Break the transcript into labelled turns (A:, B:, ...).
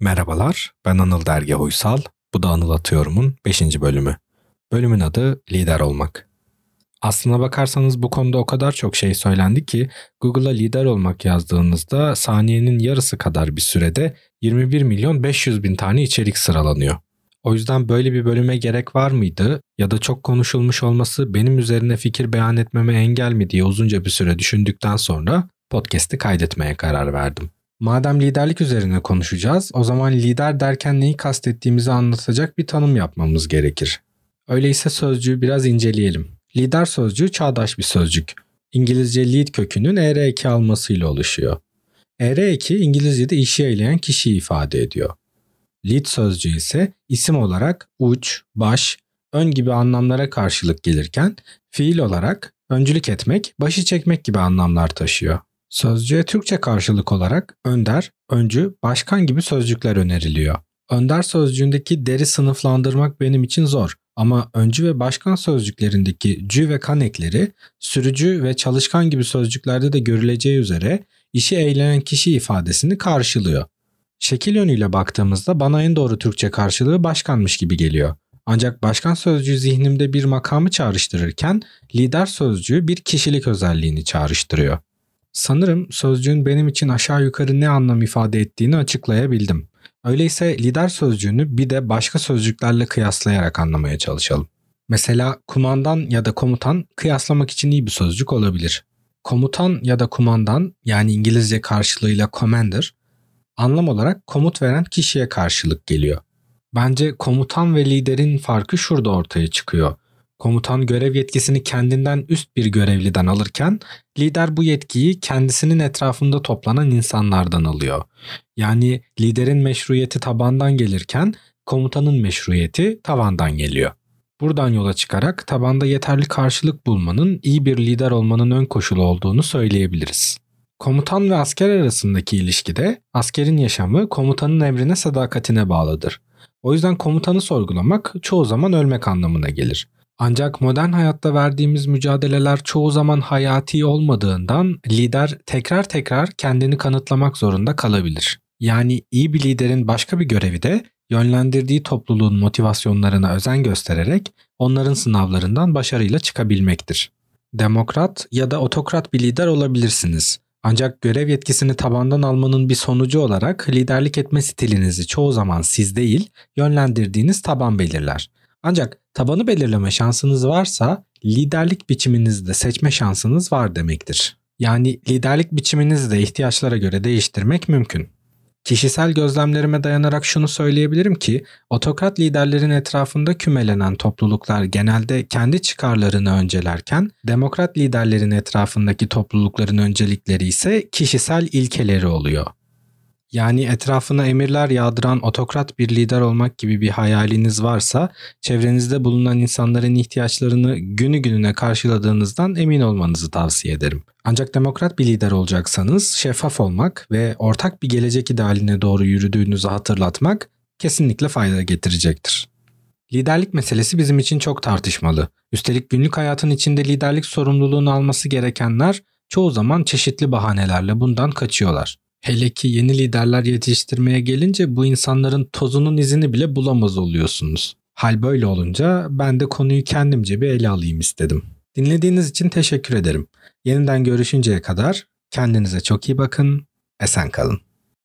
A: Merhabalar, ben Anıl Derge Huysal. Bu da Anıl Atıyorum'un 5. bölümü. Bölümün adı Lider Olmak. Aslına bakarsanız bu konuda o kadar çok şey söylendi ki Google'a lider olmak yazdığınızda saniyenin yarısı kadar bir sürede 21 milyon 500 bin tane içerik sıralanıyor. O yüzden böyle bir bölüme gerek var mıydı ya da çok konuşulmuş olması benim üzerine fikir beyan etmeme engel mi diye uzunca bir süre düşündükten sonra podcast'i kaydetmeye karar verdim. Madem liderlik üzerine konuşacağız, o zaman lider derken neyi kastettiğimizi anlatacak bir tanım yapmamız gerekir. Öyleyse sözcüğü biraz inceleyelim. Lider sözcüğü çağdaş bir sözcük. İngilizce lead kökünün er eki almasıyla oluşuyor. Er eki İngilizce'de işi eyleyen kişiyi ifade ediyor. Lead sözcüğü ise isim olarak uç, baş, ön gibi anlamlara karşılık gelirken fiil olarak öncülük etmek, başı çekmek gibi anlamlar taşıyor. Sözcüğe Türkçe karşılık olarak önder, öncü, başkan gibi sözcükler öneriliyor. Önder sözcüğündeki deri sınıflandırmak benim için zor ama öncü ve başkan sözcüklerindeki cü ve kan ekleri sürücü ve çalışkan gibi sözcüklerde de görüleceği üzere işi eğlenen kişi ifadesini karşılıyor. Şekil yönüyle baktığımızda bana en doğru Türkçe karşılığı başkanmış gibi geliyor. Ancak başkan sözcüğü zihnimde bir makamı çağrıştırırken lider sözcüğü bir kişilik özelliğini çağrıştırıyor. Sanırım sözcüğün benim için aşağı yukarı ne anlam ifade ettiğini açıklayabildim. Öyleyse lider sözcüğünü bir de başka sözcüklerle kıyaslayarak anlamaya çalışalım. Mesela kumandan ya da komutan kıyaslamak için iyi bir sözcük olabilir. Komutan ya da kumandan yani İngilizce karşılığıyla commander anlam olarak komut veren kişiye karşılık geliyor. Bence komutan ve liderin farkı şurada ortaya çıkıyor. Komutan görev yetkisini kendinden üst bir görevliden alırken lider bu yetkiyi kendisinin etrafında toplanan insanlardan alıyor. Yani liderin meşruiyeti tabandan gelirken komutanın meşruiyeti tavandan geliyor. Buradan yola çıkarak tabanda yeterli karşılık bulmanın iyi bir lider olmanın ön koşulu olduğunu söyleyebiliriz. Komutan ve asker arasındaki ilişkide askerin yaşamı komutanın emrine sadakatine bağlıdır. O yüzden komutanı sorgulamak çoğu zaman ölmek anlamına gelir. Ancak modern hayatta verdiğimiz mücadeleler çoğu zaman hayati olmadığından lider tekrar tekrar kendini kanıtlamak zorunda kalabilir. Yani iyi bir liderin başka bir görevi de yönlendirdiği topluluğun motivasyonlarına özen göstererek onların sınavlarından başarıyla çıkabilmektir. Demokrat ya da otokrat bir lider olabilirsiniz. Ancak görev yetkisini tabandan almanın bir sonucu olarak liderlik etme stilinizi çoğu zaman siz değil, yönlendirdiğiniz taban belirler. Ancak tabanı belirleme şansınız varsa liderlik biçiminizi de seçme şansınız var demektir. Yani liderlik biçiminizi de ihtiyaçlara göre değiştirmek mümkün. Kişisel gözlemlerime dayanarak şunu söyleyebilirim ki otokrat liderlerin etrafında kümelenen topluluklar genelde kendi çıkarlarını öncelerken demokrat liderlerin etrafındaki toplulukların öncelikleri ise kişisel ilkeleri oluyor. Yani etrafına emirler yağdıran otokrat bir lider olmak gibi bir hayaliniz varsa çevrenizde bulunan insanların ihtiyaçlarını günü gününe karşıladığınızdan emin olmanızı tavsiye ederim. Ancak demokrat bir lider olacaksanız şeffaf olmak ve ortak bir gelecek idealine doğru yürüdüğünüzü hatırlatmak kesinlikle fayda getirecektir. Liderlik meselesi bizim için çok tartışmalı. Üstelik günlük hayatın içinde liderlik sorumluluğunu alması gerekenler çoğu zaman çeşitli bahanelerle bundan kaçıyorlar. Hele ki yeni liderler yetiştirmeye gelince bu insanların tozunun izini bile bulamaz oluyorsunuz. Hal böyle olunca ben de konuyu kendimce bir ele alayım istedim. Dinlediğiniz için teşekkür ederim. Yeniden görüşünceye kadar kendinize çok iyi bakın, esen kalın.